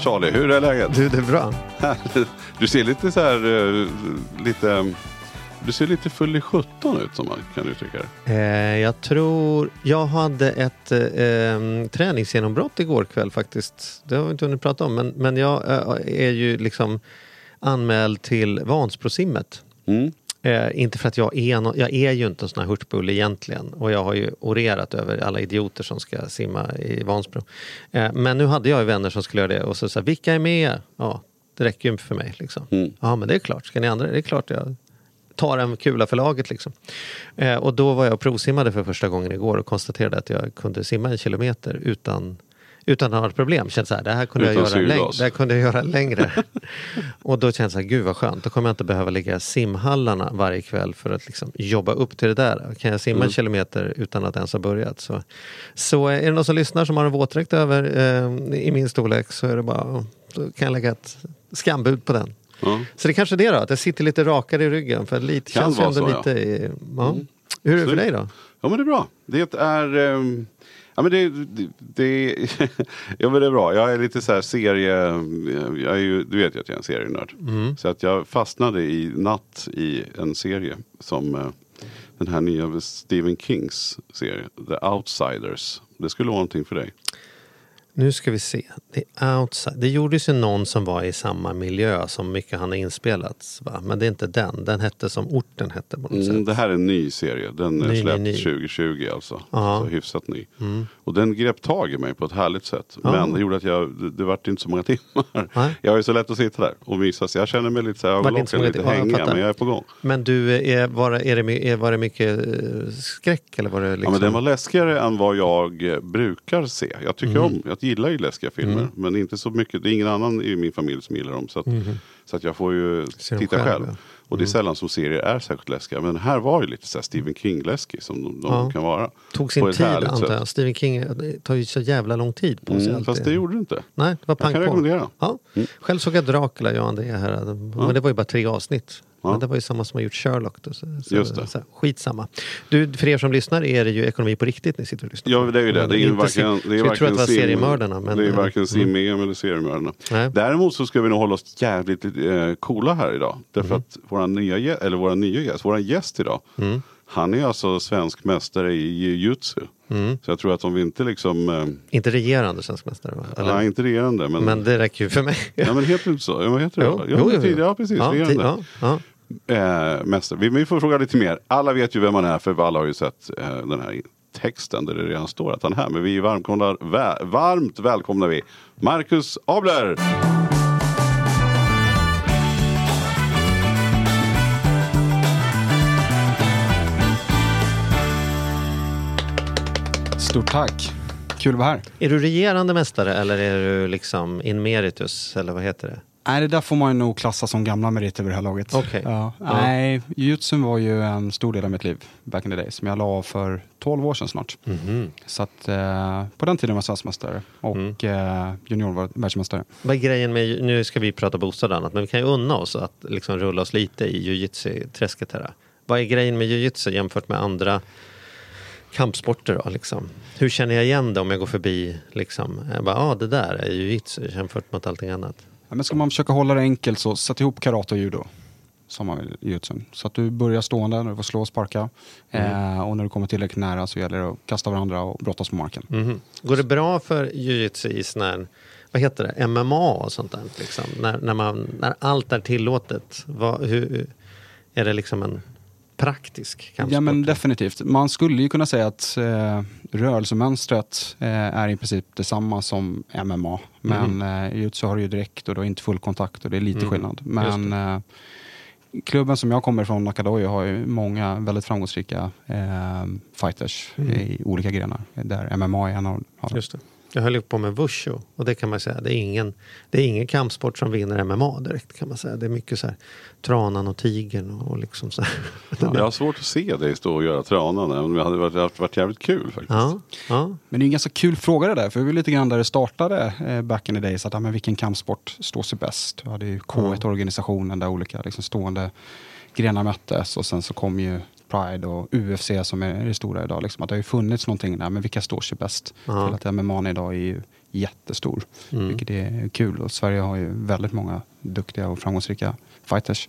Charlie, hur är läget? Du, det är bra. Du ser lite så här, eh, lite, du ser lite full i 17 ut som man kan uttrycka det. Eh, jag tror, jag hade ett eh, träningsgenombrott igår kväll faktiskt. Det har vi inte hunnit prata om, men, men jag eh, är ju liksom anmäld till Vansbrosimmet. Mm. Eh, inte för att jag är, no jag är ju inte en sån här hurtbulle egentligen och jag har ju orerat över alla idioter som ska simma i Vansbro. Eh, men nu hade jag ju vänner som skulle göra det och så sa vilka är med? Ja, det räcker ju för mig liksom. Mm. Ja men det är klart, ska ni andra? Det är klart jag tar en kula för laget liksom. Eh, och då var jag och provsimmade för första gången igår och konstaterade att jag kunde simma en kilometer utan utan att ha ett problem. Kände så här, det här kunde, jag göra, läng- det här kunde jag göra längre. och då kände jag så här, gud vad skönt. Då kommer jag inte behöva ligga i simhallarna varje kväll för att liksom jobba upp till det där. Kan jag simma Mm. en kilometer utan att ens ha börjat. Så, så är det någon som lyssnar som har en våtdräkt över eh, i min storlek så är det bara, då kan jag lägga ett skambud på den. Ja. Så det är kanske är det då, att jag sitter lite rakare i ryggen. För lite, Kan känns vara ändå så, ja. lite i, ja. Hur är det för dig då? Ja men det är bra. Det är, ehm, ja men det, det, det ja men det är bra. Jag är lite så här serie, jag är ju, du vet ju att jag är en serienörd. Mm. Så att jag fastnade i natt i en serie som eh, den här nya Stephen Kings serie, The Outsiders. Det skulle vara någonting för dig. Nu ska vi se. The outside. Det gjordes ju någon som var i samma miljö som mycket han har inspelats. Va? Men det är inte den. Den hette som orten hette på något Mm, sätt. det här är en ny serie. Den är Ny, släppt ny. 2020 alltså. Ja. Så hyfsat ny. Och den grep tag i mig på ett härligt sätt. Ja. Men det gjorde att jag, det, det vart inte så många timmar. Nej. Jag har ju så lätt att sitta där och mysa. Så jag känner mig lite så här många lite fattar. Men jag är på gång. Men du, är, var, är det, är, var det mycket eh, skräck? Eller var det liksom... Ja, men den var läskigare än vad jag eh, brukar se. Jag tycker Mm. om, jag gillar ju läskiga filmer. Men inte så mycket, det är ingen annan i min familj som gillar dem. Så att, så att jag får ju. Ser titta själv, själv. Mm. Och det är sällan som serier är särskilt läskiga. Men här var ju lite så Stephen King-läskig som de, de Ja. kan vara. Tog sin tid antar jag. Stephen King tar ju så jävla lång tid på sig. Mm, alltid. fast det gjorde det inte. Nej, det var pang kan på. rekommendera. Ja. Själv såg jag Dracula, jag och André här. Men det var ju bara tre avsnitt. Ja. Men det var ju samma som har gjort Sherlock. Då, så, så, Just det. Så, skitsamma. Du, för er som lyssnar är det ju ekonomi på riktigt ni sitter och lyssnar Ja, det är ju det. Men Det är ju varken, sim- det är så jag tror att det var sim- seriemördarna. Men, det är ju varken mm. sim-EM eller seriemördarna. Nej. Däremot så ska vi nog hålla oss jävligt eh, coola här idag. Därför Mm. att våra nya, eller våra nya gäst, våran gäst idag. Mm. Han är alltså svensk mästare i jujutsu. Mm. Så jag tror att om vi inte liksom, eh, Inte regerande svensk mästare va? Eller? nej inte regerande men, Men det räcker ju för mig. ja, men heter det inte så? Vad heter det? Jo, jo, jo, jo. ja precis, Ja, regerande. ja, ja. Eh, mästare. Vi, vi får fråga lite mer. Alla vet ju vem han är för alla har ju sett eh, den här texten där det redan står att han är här. Men vi varmkomnar, vä- varmt välkomnar vi Marcus Abler! Stort tack. Kul att vara här. Är du regerande mästare eller är du liksom in meritus? Eller vad heter det? Nej, det där får man nog klassa som gamla meriter vid det här laget. Okej. Ja. Ja. Nej, jujutsun var ju en stor del av mitt liv back in the day som jag la av för 12 år sedan snart. Mhm. Så att eh, på den tiden var jag svenskmästare och Mm. eh, junior var världsmästare. Vad är grejen med, nu ska vi prata bostad och annat, men vi kan ju unna oss att liksom rulla oss lite i jujutsu-träsket här. Vad är grejen med jujutsu jämfört med andra kampsporter då? Liksom? Hur känner jag igen det om jag går förbi liksom, jag bara, ah, det där är jujutsu jämfört med allting annat? Ja, men ska man försöka hålla det enkelt så sätt ihop karate och judo. Som man vill i. Så att du börjar stående när du får slå och sparka. Eh, och när du kommer tillräckligt nära så gäller det att kasta varandra och brottas på marken. Mhm. Går det bra för jujutsu i sån här, vad heter det, MMA och sånt där? Liksom? När, när, man, när allt är tillåtet, vad, hur, är det liksom en praktisk kampsport. Ja men definitivt. Man skulle ju kunna säga att eh, rörelsemönstret eh, är i princip detsamma som MMA. Men Mhm. eh, i jujutsu har du ju direkt och du har inte full kontakt och det är lite Mm. skillnad. Men eh, klubben som jag kommer ifrån, Nakadoyo, har ju många väldigt framgångsrika eh, fighters Mm. i olika grenar. Där MMA är en av av dem. Jag höll ju på med wushu och det kan man säga, det är ingen, det är ingen kampsport som vinner MMA direkt kan man säga. Det är mycket så här tranan och tigern och liksom så här. Jag har svårt att se dig stå och göra tranan. även om Det hade varit, varit, varit jävligt kul faktiskt. Ja, ja. Men det är en ganska kul fråga det där, för det var lite grann där det startade eh, back in the days. Att, ja, men vilken kampsport står sig bäst? Du hade ju K1-organisationen där olika liksom, stående grenar möttes och sen så kom ju Pride och UFC som är det stora idag. Liksom, att det har ju funnits någonting där, men vilka står sig bäst? Ja. Till att MMA idag är ju jättestor, Mm. vilket är kul. Och Sverige har ju väldigt många duktiga och framgångsrika fighters.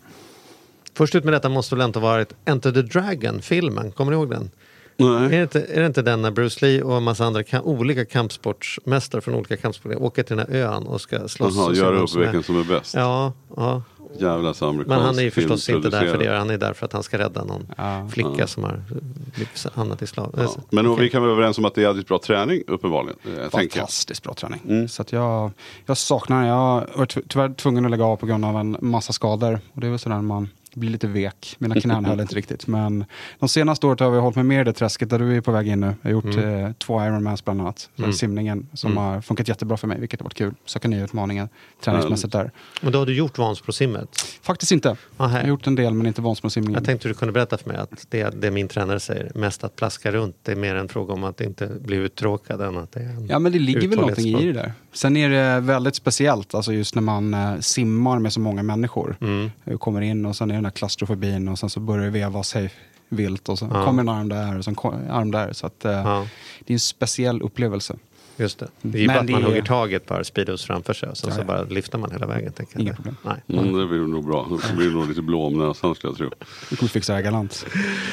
Först ut med detta måste väl ha varit Enter the Dragon-filmen, kommer ni ihåg den? Är det, inte, är det inte den när Bruce Lee och en massa andra ka- olika kampsportsmästare från olika kampsporter åker till den här ön och ska slåss? Jaha, göra upp vilken som är bäst. Ja, ja. Jävla så amerikansk men han är ju förstås inte där för det. Han är där för att han ska rädda någon Ja. flicka Ja. som har hamnat i slav. Ja. Men och vi kan vara överens om att det är jävligt bra träning uppenbarligen. eh. Fantastiskt bra träning. Mm. Så att jag, jag saknar, jag var ty- tyvärr tvungen att lägga av på grund av en massa skador. Och det är väl sådär man blir lite vek. Mina knän höll inte riktigt. Men de senaste året har vi hållit mig med i det träsket där du är på väg in nu. Jag har gjort Mm. eh, två Ironmans bland annat. Mm. Simningen som Mm. har funkat jättebra för mig, vilket har varit kul. Söka nya utmaningar träningsmässigt där. Och då har du gjort Vansbrosimmet? Faktiskt inte. Jag har Aha. gjort en del men inte Vansbrosimningen. Jag tänkte du kunde berätta för mig att det, det min tränare säger, mest att plaska runt, det är mer en fråga om att inte bli uttråkad än att det är en Ja men det ligger väl någonting i det där. Sen är det väldigt speciellt, alltså just när man eh, simmar med så många människor. Mm. Jag kommer in och sen är den här klaustrofobin och sen så börjar det vevas hej vilt och så Ja. kommer en arm där och sen en arm där. Så att, eh, Ja, det är en speciell upplevelse. just det. Det är ju Men bara att det man är- hugger tag i ett par speedos framför sig och sen Ja, så ja. bara lyfter man hela vägen. Tänker jag. Inga problem. Nej. Mm, det blir nog bra. Då blir det nog lite blå om näsan skulle jag tro. Vi kommer fixa det här galant.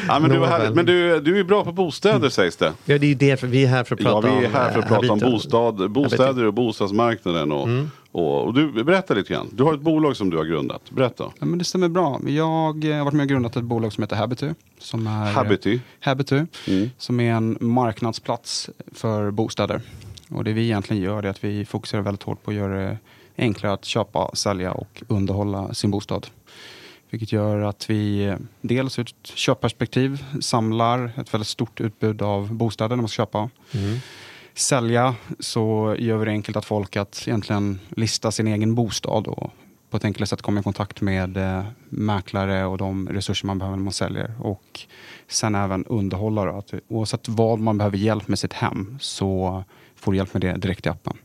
Ja, men du, härligt. men du, du är bra på bostäder sägs det. Ja, det är ju det, vi är här för att Ja, prata vi är om här för att eh, prata om Habito. bostad, bostäder och bostadsmarknaden. Och, Mm. Och, och du, berätta lite grann. Du har ett bolag som du har grundat. Berätta. Ja, men det stämmer bra. Jag eh, har varit med och grundat ett bolag som heter Habity. Som är, Habity. Habity, Mm. som är en marknadsplats för bostäder. Och det vi egentligen gör är att vi fokuserar väldigt hårt på att göra det enklare att köpa, sälja och underhålla sin bostad. Vilket gör att vi eh, dels ur ett köpperspektiv samlar ett väldigt stort utbud av bostäder när man ska köpa. Mm. Sälja så gör vi det enkelt att folk att egentligen lista sin egen bostad och på ett enklare sätt komma i kontakt med eh, mäklare och de resurser man behöver när man säljer. Och sen även underhållare. Att oavsett vad man behöver hjälp med sitt hem så får du hjälp med det direkt i appen.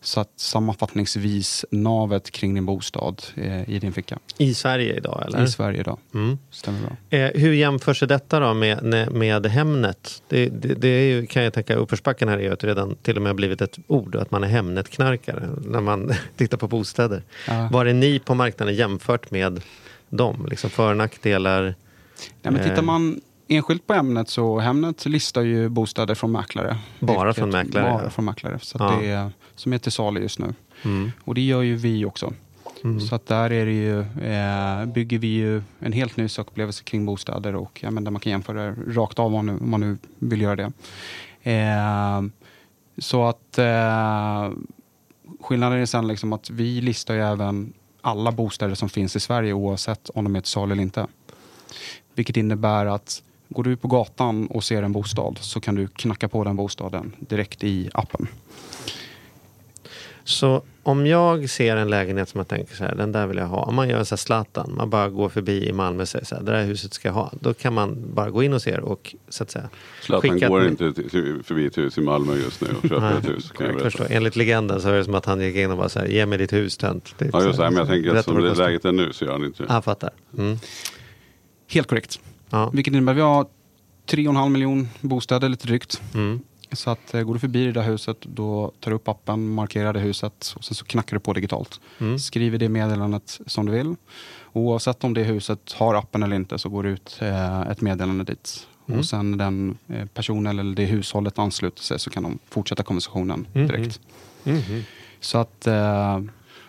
Så att sammanfattningsvis navet kring din bostad eh, i din ficka. I Sverige idag eller? I Sverige idag. Mm. Stämmer bra. Eh, hur jämför sig detta då med, med Hemnet? Det, det, det är ju, kan jag tänka, uppförsbacken här är ju att redan till och med har blivit ett ord, att man är Hemnet-knarkare när man tittar på bostäder. Ja. Var är ni på marknaden jämfört med dem? Liksom för och nackdelar? Nej, men Eh. tittar man enskilt på ämnet så Hemnet listar ju bostäder från mäklare. Bara från mäklare, Bara från mäklare. Så Ja. det är, som är till salu just nu. Mm. Och det gör ju vi också. Mm. Så att där är det ju, eh, bygger vi ju en helt ny sökupplevelse kring bostäder och ja, men där man kan jämföra rakt av om man nu, om man nu vill göra det. Eh, så att eh, skillnaden är sen liksom att vi listar ju även alla bostäder som finns i Sverige oavsett om de är till salu eller inte. Vilket innebär att går du på gatan och ser en bostad så kan du knacka på den bostaden direkt i appen. Så om jag ser en lägenhet som jag tänker så här, den där vill jag ha. Om man gör en sån här Zlatan, man bara går förbi i Malmö och säger så här, det där huset ska jag ha. Då kan man bara gå in och se och så att säga Zlatan går ett- inte till, förbi ett hus i Malmö just nu och köper ett hus. Kan jag jag förstår. Enligt legenden så är det som att han gick in och bara så här, ge mig ditt hus tönt. Ja just så det, men jag tänker att som det läget är nu så gör han inte det. Jag fattar. Mm. Helt korrekt. Ja. Vilket innebär att vi har 3,5 miljon bostäder lite drygt. Mm. Så att eh, går du förbi det där huset, då tar du upp appen, markerar det huset och sen så knackar du på digitalt. Mm. Skriver det meddelandet som du vill. Oavsett om det huset har appen eller inte så går det ut eh, ett meddelande dit. Mm. Och sen den eh, personen eller det hushållet ansluter sig så kan de fortsätta konversationen Mhm. direkt. Mhm. Så att eh,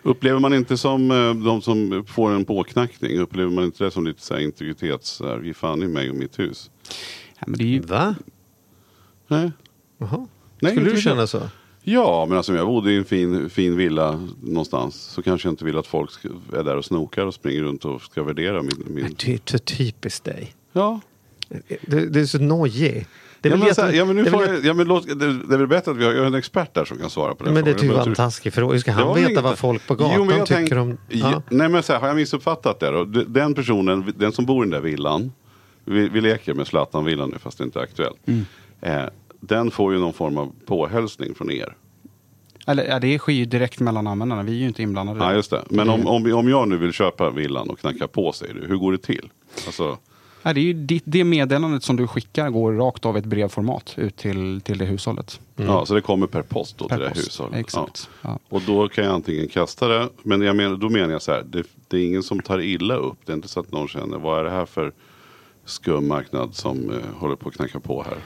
Upplever man inte som eh, de som får en påknackning, upplever man inte det som lite så här integritets, så här, ge fan i mig och mitt hus? Ja, men det är ju, Va? Nej. Jaha. Nej, Skulle du inte känna så? Ja, men alltså om jag bodde i en fin, fin villa någonstans så kanske jag inte vill att folk är där och snokar och springer runt och ska värdera min... min... Det är så typiskt dig. Ja. Du, du är så nojig. Det är väl men, jätte- så här, ja, men nu det är får väl jag, ja, men låt, det, det är väl bättre att vi har, en expert där som kan svara på den Men det frågan. tycker jag var en taskig fråga. Hur ska Det han var veta inget- vad folk på gatan Jo, men jag tycker tänk- om... Ja. Ja. Nej men så här, har jag missuppfattat det då? Den personen, den som bor i den där villan. Vi, vi leker med Zlatan-villan nu fast det inte är aktuellt. Mm. Eh, den får ju någon form av påhälsning från er. eller, ja, det sker ju direkt mellan användarna. Vi är ju inte inblandade. Ja det. just det. Men om, om, om jag nu vill köpa villan och knacka på säger du, hur går det till? Alltså, Ja, det, är ju ditt, det meddelandet som du skickar går rakt av ett brevformat ut till, till det hushållet. ja, så det kommer per post då Per till det post. hushållet? Exakt. Ja. Ja. Och då kan jag antingen kasta det, men jag menar, då menar jag så här, det, det är ingen som tar illa upp. Det är inte så att någon känner, vad är det här för skum marknad som eh, håller på att knacka på här?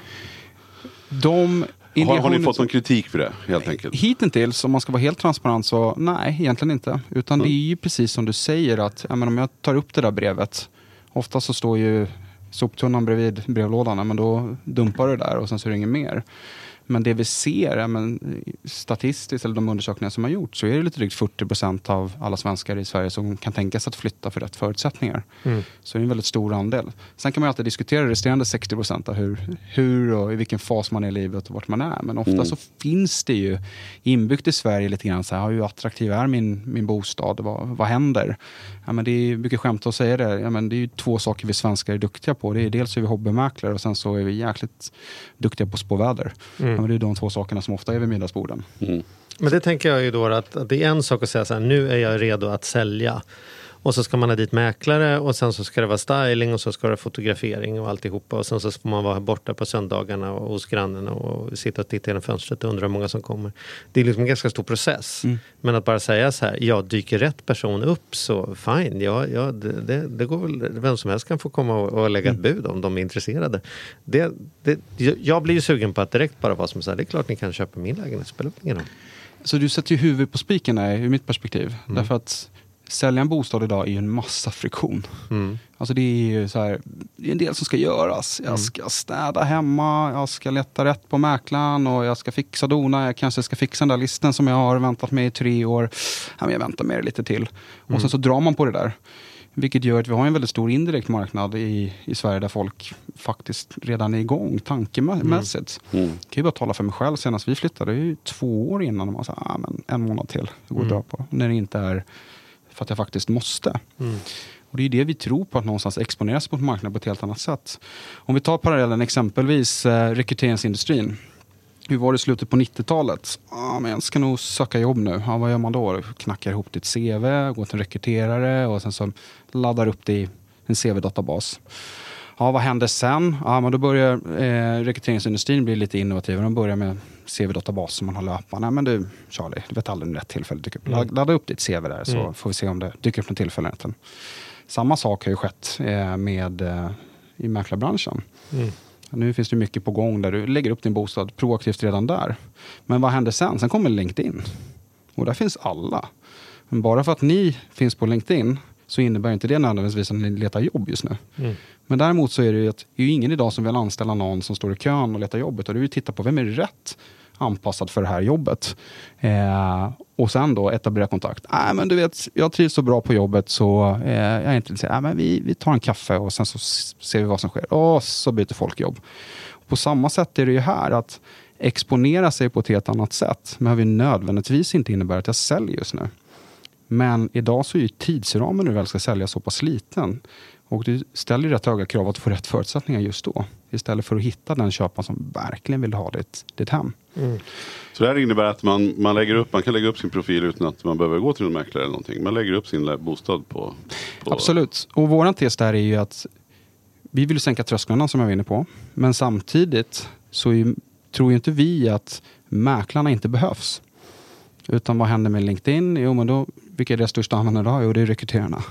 De Har, har ni fått någon kritik för det helt enkelt? Hittills, om man ska vara helt transparent, så nej, egentligen inte. Utan Mm. det är ju precis som du säger att ja, men om jag tar upp det där brevet, ofta så står ju soptunnan bredvid brevlådan, men då dumpar du där och sen så är det inget mer. Men det vi ser, ja, men, statistiskt, eller de undersökningar som har gjorts, så är det lite drygt 40 procent av alla svenskar i Sverige som kan tänka sig att flytta för rätt förutsättningar. Mm. Så det är en väldigt stor andel. Sen kan man alltid diskutera resterande 60 procent, hur, hur och i vilken fas man är i livet och vart man är. Men ofta Mm. så finns det ju inbyggt i Sverige lite grann så här, hur attraktiv är min, min bostad? Vad, vad händer? Ja, men det är mycket skämt att säga det. Ja, men det är ju två saker vi svenskar är duktiga på. Det är dels är vi hobbymäklare och sen så är vi jäkligt duktiga på spåväder. Ja, men det är de två sakerna som ofta är vid middagsborden. Mm. Men det tänker jag ju då att, att det är en sak att säga så här, nu är jag redo att sälja. Och så ska man ha dit mäklare och sen så ska det vara styling och så ska det vara fotografering och alltihopa. Och sen så får man vara borta på söndagarna och hos grannarna och sitta och titta genom fönstret och undra hur många som kommer. Det är liksom en ganska stor process. Men att bara säga så här, ja dyker rätt person upp så fine, ja, ja, det, det, det går väl, vem som helst kan få komma och, och lägga ett bud om de är intresserade. Det, det, jag blir ju sugen på att direkt bara vara som så här, det är klart ni kan köpa min lägenhet, spelar ingen roll. Så du sätter ju huvudet på spiken där, ur mitt perspektiv. Därför att sälja en bostad idag är ju en massa friktion. Mm. Alltså det är ju så här, det är en del som ska göras. Jag ska städa hemma, jag ska leta rätt på mäklaren och jag ska fixa dona. Jag kanske ska fixa den där listen som jag har väntat med i tre år. Ja, men jag väntar med det lite till. Och sen så drar man på det där. Vilket gör att vi har en väldigt stor indirekt marknad i, i Sverige där folk faktiskt redan är igång tankemässigt. Mm. Jag kan ju bara tala för mig själv. Senast vi flyttade, det är ju två år innan man sa ah, men en månad till. Det går att dra på. När det inte är för att jag faktiskt måste. Och det är det vi tror på, att någonstans exponera sig mot marknaden på ett helt annat sätt. Om vi tar parallellen exempelvis eh, rekryteringsindustrin. Hur var det i slutet på 90-talet? Ah, men jag ska nog söka jobb nu. Ah, vad gör man då? Knackar ihop ditt CV, går till en rekryterare och sen så laddar upp det i en CV-databas. Ja, vad händer sen? Ja, men då börjar eh, rekryteringsindustrin bli lite innovativ. De börjar med CV-databas som man har löpande. Men du Charlie, du vet aldrig när rätt tillfälle dyker upp. Mm. Ladda upp ditt CV där så får vi se om det dyker upp något tillfälle. egentligen. Samma sak har ju skett eh, med, eh, i mäklarbranschen. Mm. Nu finns det mycket på gång där du lägger upp din bostad proaktivt redan där. Men vad händer sen? Sen kommer LinkedIn. Och där finns alla. Men bara för att ni finns på LinkedIn så innebär inte det nödvändigtvis att ni letar jobb just nu. Mm. Men däremot så är det ju, att, det är ingen idag som vill anställa någon som står i kön och letar jobb. Utan du vill titta på vem är rätt anpassad för det här jobbet. Eh, och sen då etablera kontakt. Nej men du vet, jag trivs så bra på jobbet så eh, jag är inte intresserad. Nej, men vi, vi tar en kaffe och sen så ser vi vad som sker. Och så byter folk jobb. På samma sätt är det ju här att exponera sig på ett helt annat sätt behöver nödvändigtvis inte innebära att jag säljer just nu. Men idag så är ju tidsramen när du väl ska sälja så pass liten. Och du ställer ju rätt höga krav att få rätt förutsättningar just då. Istället för att hitta den köparen som verkligen vill ha ditt, ditt hem. Så det här innebär att man, man, lägger upp, man kan lägga upp sin profil utan att man behöver gå till en mäklare eller någonting. Man lägger upp sin bostad på... på Absolut. Och våran tes där är ju att vi vill sänka trösklarna som jag var inne på. Men samtidigt så är, tror ju inte vi att mäklarna inte behövs. Utan vad händer med LinkedIn? Jo, men då, vilka är deras största användare idag? Jo, det är rekryterarna.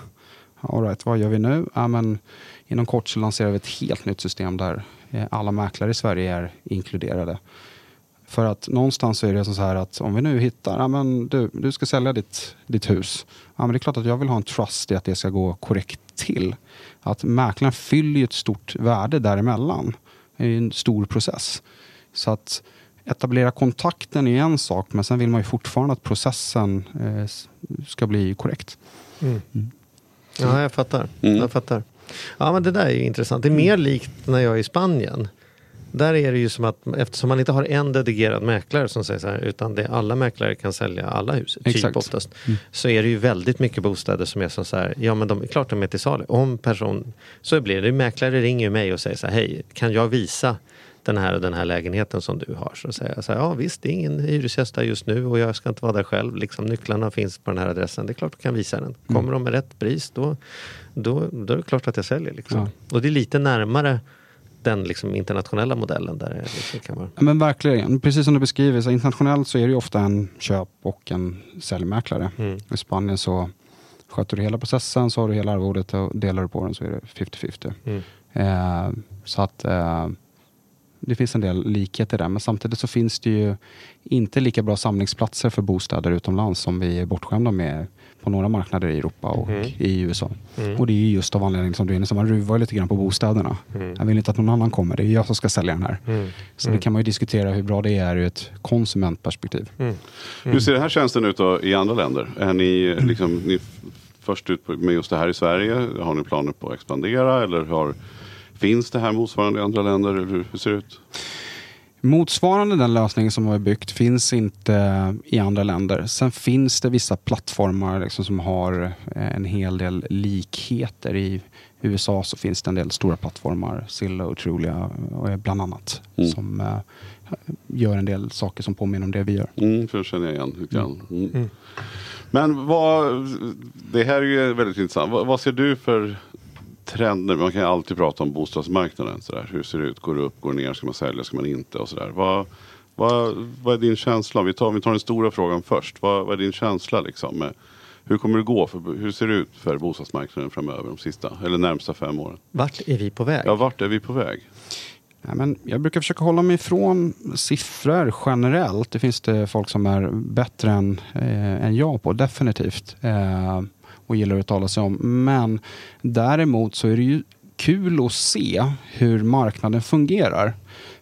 All right, vad gör vi nu? Ja, men inom kort så lanserar vi ett helt nytt system där eh, alla mäklare i Sverige är inkluderade. För att någonstans är det så här att om vi nu hittar, ja, men du, du ska sälja ditt, ditt hus. Ja, men det är klart att jag vill ha en trust i att det ska gå korrekt till. Att mäklaren fyller ett stort värde däremellan. Det är en stor process. Så att etablera kontakten är en sak, men sen vill man ju fortfarande att processen eh, ska bli korrekt. Ja, jag fattar. Mm. jag fattar. Ja, men det där är ju intressant. Det är Mm. mer likt när jag är i Spanien. Där är det ju som att eftersom man inte har en dedikerad mäklare som säger så här, utan det alla mäklare kan sälja alla hus, typ Exakt. oftast. Så är det ju väldigt mycket bostäder som är som så här, ja men de är klart de är till salu. Om person, så blir det, mäklare ringer ju mig och säger så här, hej, kan jag visa den här och den här lägenheten som du har? Så säger jag så här, ja visst, det är ingen hyresgäst där just nu och jag ska inte vara där själv. Liksom, nycklarna finns på den här adressen, det är klart du kan visa den. Kommer de med rätt pris, då, då, då är det klart att jag säljer. Liksom. Ja. Och det är lite närmare den liksom, internationella modellen där det liksom kan vara. Men verkligen, precis som du beskriver, så internationellt så är det ju ofta en köp och en säljmäklare. Mm. I Spanien så sköter du hela processen, så har du hela arvodet och delar du på den så är det 50-50. Mm. Eh, så att eh, det finns en del likheter där, men samtidigt så finns det ju inte lika bra samlingsplatser för bostäder utomlands som vi är bortskämda med på några marknader i Europa och Mm. i USA. Mm. Och det är ju just av anledning som du är inne så man ruvar lite grann på bostäderna. Mm. Jag vill inte att någon annan kommer, det är jag som ska sälja den här. Mm. Så Mm. det kan man ju diskutera hur bra det är ur ett konsumentperspektiv. Mm. Hur ser den här tjänsten ut då i andra länder? Är ni, liksom, ni först ut på- med just det här i Sverige? Har ni planer på att expandera? Eller har, finns det här motsvarande i andra länder? Eller hur, ser det ut? Motsvarande den lösningen som har byggt finns inte i andra länder. Sen finns det vissa plattformar liksom som har eh, en hel del likheter. I USA så finns det en del stora plattformar, Zillow och Trulia eh, bland annat, Mm. som eh, gör en del saker som påminner om det vi gör. Mm, för det känner jag igen lite grann. Mm. Mm. Men vad, det här är ju väldigt intressant. Vad, vad ser du för trender? Man kan ju alltid prata om bostadsmarknaden. Sådär. Hur ser det ut? Går det upp? Går det ner? Ska man sälja? Ska man inte? Och sådär. Vad, vad, vad är din känsla? Vi tar, vi tar den stora frågan först. Vad, vad är din känsla? Liksom, hur kommer det gå? För, hur ser det ut för bostadsmarknaden framöver de sista, eller närmsta fem åren? Vart är vi på väg? Ja, vart är vi på väg? Ja, men jag brukar försöka hålla mig ifrån siffror generellt. Det finns det folk som är bättre än, eh, än jag på, definitivt. Eh, och gillar att tala sig om. Men däremot så är det ju kul att se hur marknaden fungerar.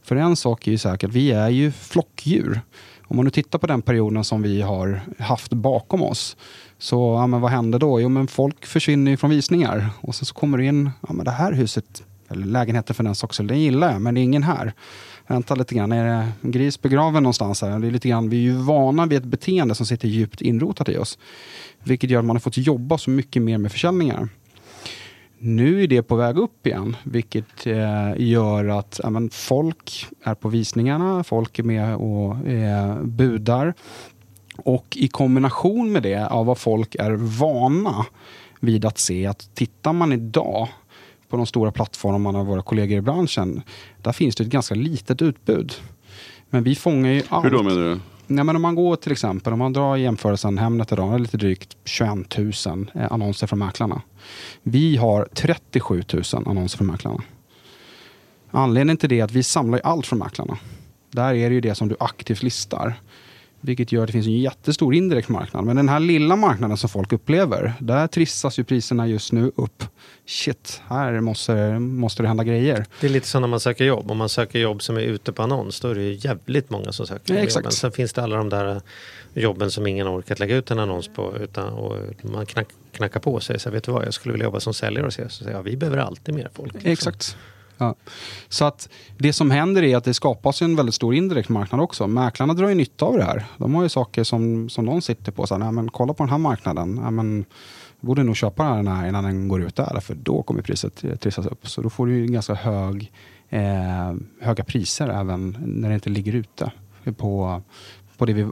För en sak är ju säkert, vi är ju flockdjur. Om man nu tittar på den perioden som vi har haft bakom oss. Så ja, men vad händer då? Jo, men folk försvinner ju från visningar. Och sen så kommer det in, ja, men det här huset, eller lägenheten för den saken, den gillar jag, men det är ingen här. Vänta lite grann, är det en gris begraven någonstans här? Det är lite grann, vi är ju vana vid ett beteende som sitter djupt inrotat i oss. Vilket gör att man har fått jobba så mycket mer med försäljningar. Nu är det på väg upp igen, vilket eh, gör att ja, men folk är på visningarna, folk är med och eh, budar. Och i kombination med det av vad folk är vana vid att se, att tittar man idag på de stora plattformarna av våra kollegor i branschen, där finns det ett ganska litet utbud. Men vi fångar ju allt. Hur då menar du? Nej, men om man går till exempel, om man drar jämförelsen Hemnet idag, är lite drygt 21 000 eh, annonser från mäklarna. Vi har 37 000 annonser från mäklarna. Anledningen till det är att vi samlar ju allt från mäklarna. Där är det ju det som du aktivt listar. Vilket gör att det finns en jättestor indirekt marknad. Men den här lilla marknaden som folk upplever, där trissas ju priserna just nu upp. Shit, här måste, måste det hända grejer. Det är lite som när man söker jobb. Om man söker jobb som är ute på annons, då är det ju jävligt många som söker Ja, jobben. Sen finns det alla de där jobben som ingen har orkat lägga ut en annons på. Utan, och man knack, knackar på och säger så här, vet du vad, jag skulle vilja jobba som säljare och så säger jag, vi behöver alltid mer folk. liksom. Exakt. Ja. Så att det som händer är att det skapas en väldigt stor indirekt marknad också. Mäklarna drar ju nytta av det här. De har ju saker som, som de sitter på. Så här, men kolla på den här marknaden. Ja, men, jag borde nog köpa den här innan den går ut där. För då kommer priset trissas upp. Så då får du ju ganska hög, eh, höga priser även när det inte ligger ute. På, på, det vi,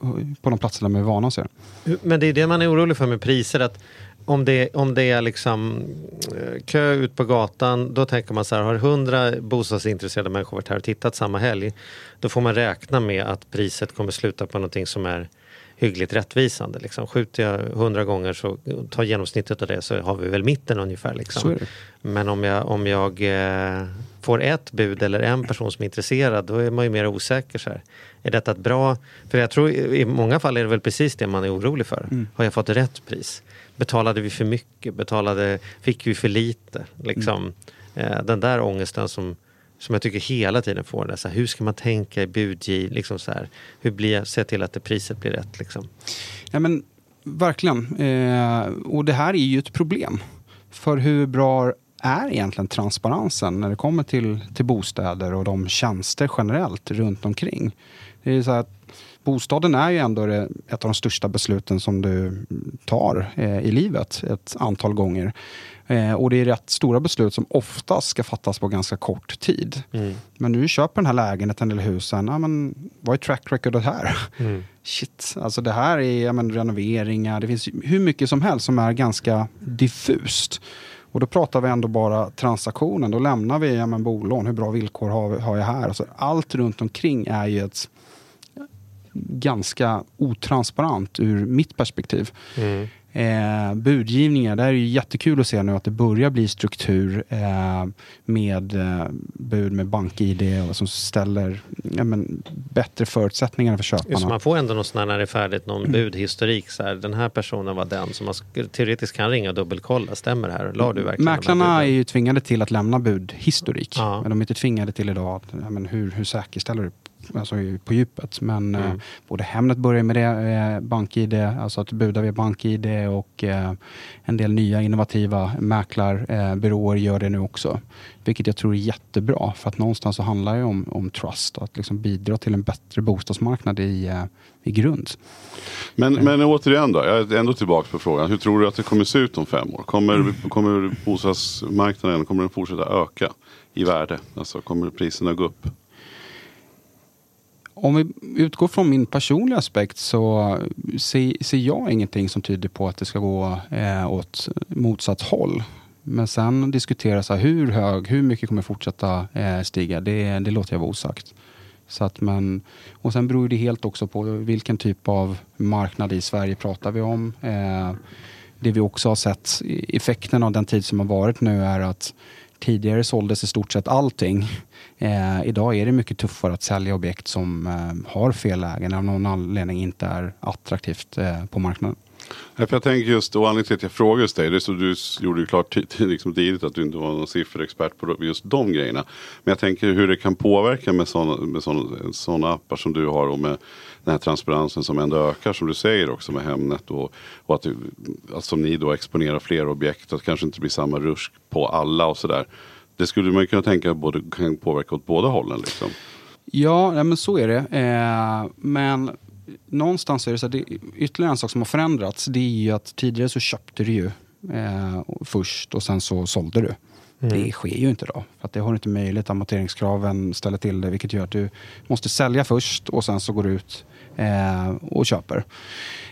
på de platserna vi är vana att se. Men det är det man är orolig för med priser. att om det, om det är liksom eh, kö ut på gatan, då tänker man så här, har hundra bostadsintresserade människor varit här och tittat samma helg, då får man räkna med att priset kommer sluta på någonting som är hyggligt rättvisande. Liksom. Skjuter jag hundra gånger så tar genomsnittet av det så har vi väl mitten ungefär. Liksom. Men om jag, om jag eh, får ett bud eller en person som är intresserad då är man ju mer osäker. Så här. Är detta ett bra... För jag tror i många fall är det väl precis det man är orolig för. Har jag fått rätt pris? Betalade vi för mycket? Betalade, fick vi för lite? Liksom, eh, den där ångesten som, som jag tycker hela tiden får. Det, så här, hur ska man tänka i budgiv? Liksom så här, hur blir se till att det priset blir rätt? Liksom. Ja, men, verkligen. Eh, och det här är ju ett problem. För hur bra är egentligen transparensen när det kommer till, till bostäder och de tjänster generellt runt omkring? Det är så att bostaden är ju ändå ett av de största besluten som du tar eh, i livet ett antal gånger. Eh, och det är rätt stora beslut som oftast ska fattas på ganska kort tid. Men du köper den här lägenheten eller husen, ja, men, vad är track recordet här? Shit, alltså det här är ja, men, renoveringar, det finns hur mycket som helst som är ganska diffust. Och då pratar vi ändå bara transaktionen. Då lämnar vi ja, men, bolån, hur bra villkor har, har jag här? Alltså, allt runt omkring är ju ett ganska otransparent ur mitt perspektiv. Mm. Eh, budgivningar, där är det ju jättekul att se nu att det börjar bli struktur eh, med eh, bud med bank-id och som ställer ja, men, bättre förutsättningar för köparna. Just, man får ändå någon sån här när det är färdigt, någon budhistorik. Så här, den här personen var den som man sk- teoretiskt kan ringa och dubbelkolla. Stämmer det här? La du verkligen Mäklarna är ju tvingade till att lämna budhistorik. Ja. Men de är inte tvingade till idag ja, men hur, hur säkerställer du alltså, på djupet. Men Mm. eh, både Hemnet börjar med det, eh, BankID, alltså att buda via BankID och eh, en del nya innovativa mäklarbyråer eh, byråer gör det nu också. Vilket jag tror är jättebra för att någonstans så handlar det om, om trust och att liksom bidra till en bättre bostadsmarknad i, eh, i grund. Men, men återigen då, jag är ändå tillbaka på frågan. Hur tror du att det kommer se ut om fem år? Kommer, kommer bostadsmarknaden kommer den fortsätta öka i värde? Alltså kommer priserna gå upp? Om vi utgår från min personliga aspekt så eh, ser, ser jag ingenting som tyder på att det ska gå eh, åt motsatt håll. Men sen diskutera så här, hur hög, hur mycket kommer fortsätta eh, stiga, det, det låter jag vara osagt. Så att man, och sen beror det helt också på vilken typ av marknad i Sverige pratar vi om. Eh, det vi också har sett, effekten av den tid som har varit nu är att tidigare såldes i stort sett allting. Eh, idag är det mycket tuffare att sälja objekt som eh, har fel lägen av någon anledning inte är attraktivt eh, på marknaden. Ja, jag tänker just, och anledningen till att jag frågar just dig, det är så du gjorde ju klart liksom tidigt att du inte var någon sifferexpert på just de grejerna. Men jag tänker hur det kan påverka med sådana med såna, såna appar som du har och med den här transparensen som ändå ökar som du säger också med Hemnet och, och att, du, att som ni då exponerar fler objekt, att det kanske inte blir samma rusk på alla och sådär. Det skulle man kunna tänka både, kan påverka åt båda hållen liksom. Ja, nej, men så är det. Eh, men någonstans är det så att det, ytterligare en sak som har förändrats. Det är ju att tidigare så köpte du ju eh, först och sen så sålde du. Det sker ju inte då. För att det har inte möjligt. Amorteringskraven ställer till det. Vilket gör att du måste sälja först och sen så går du ut eh, och köper.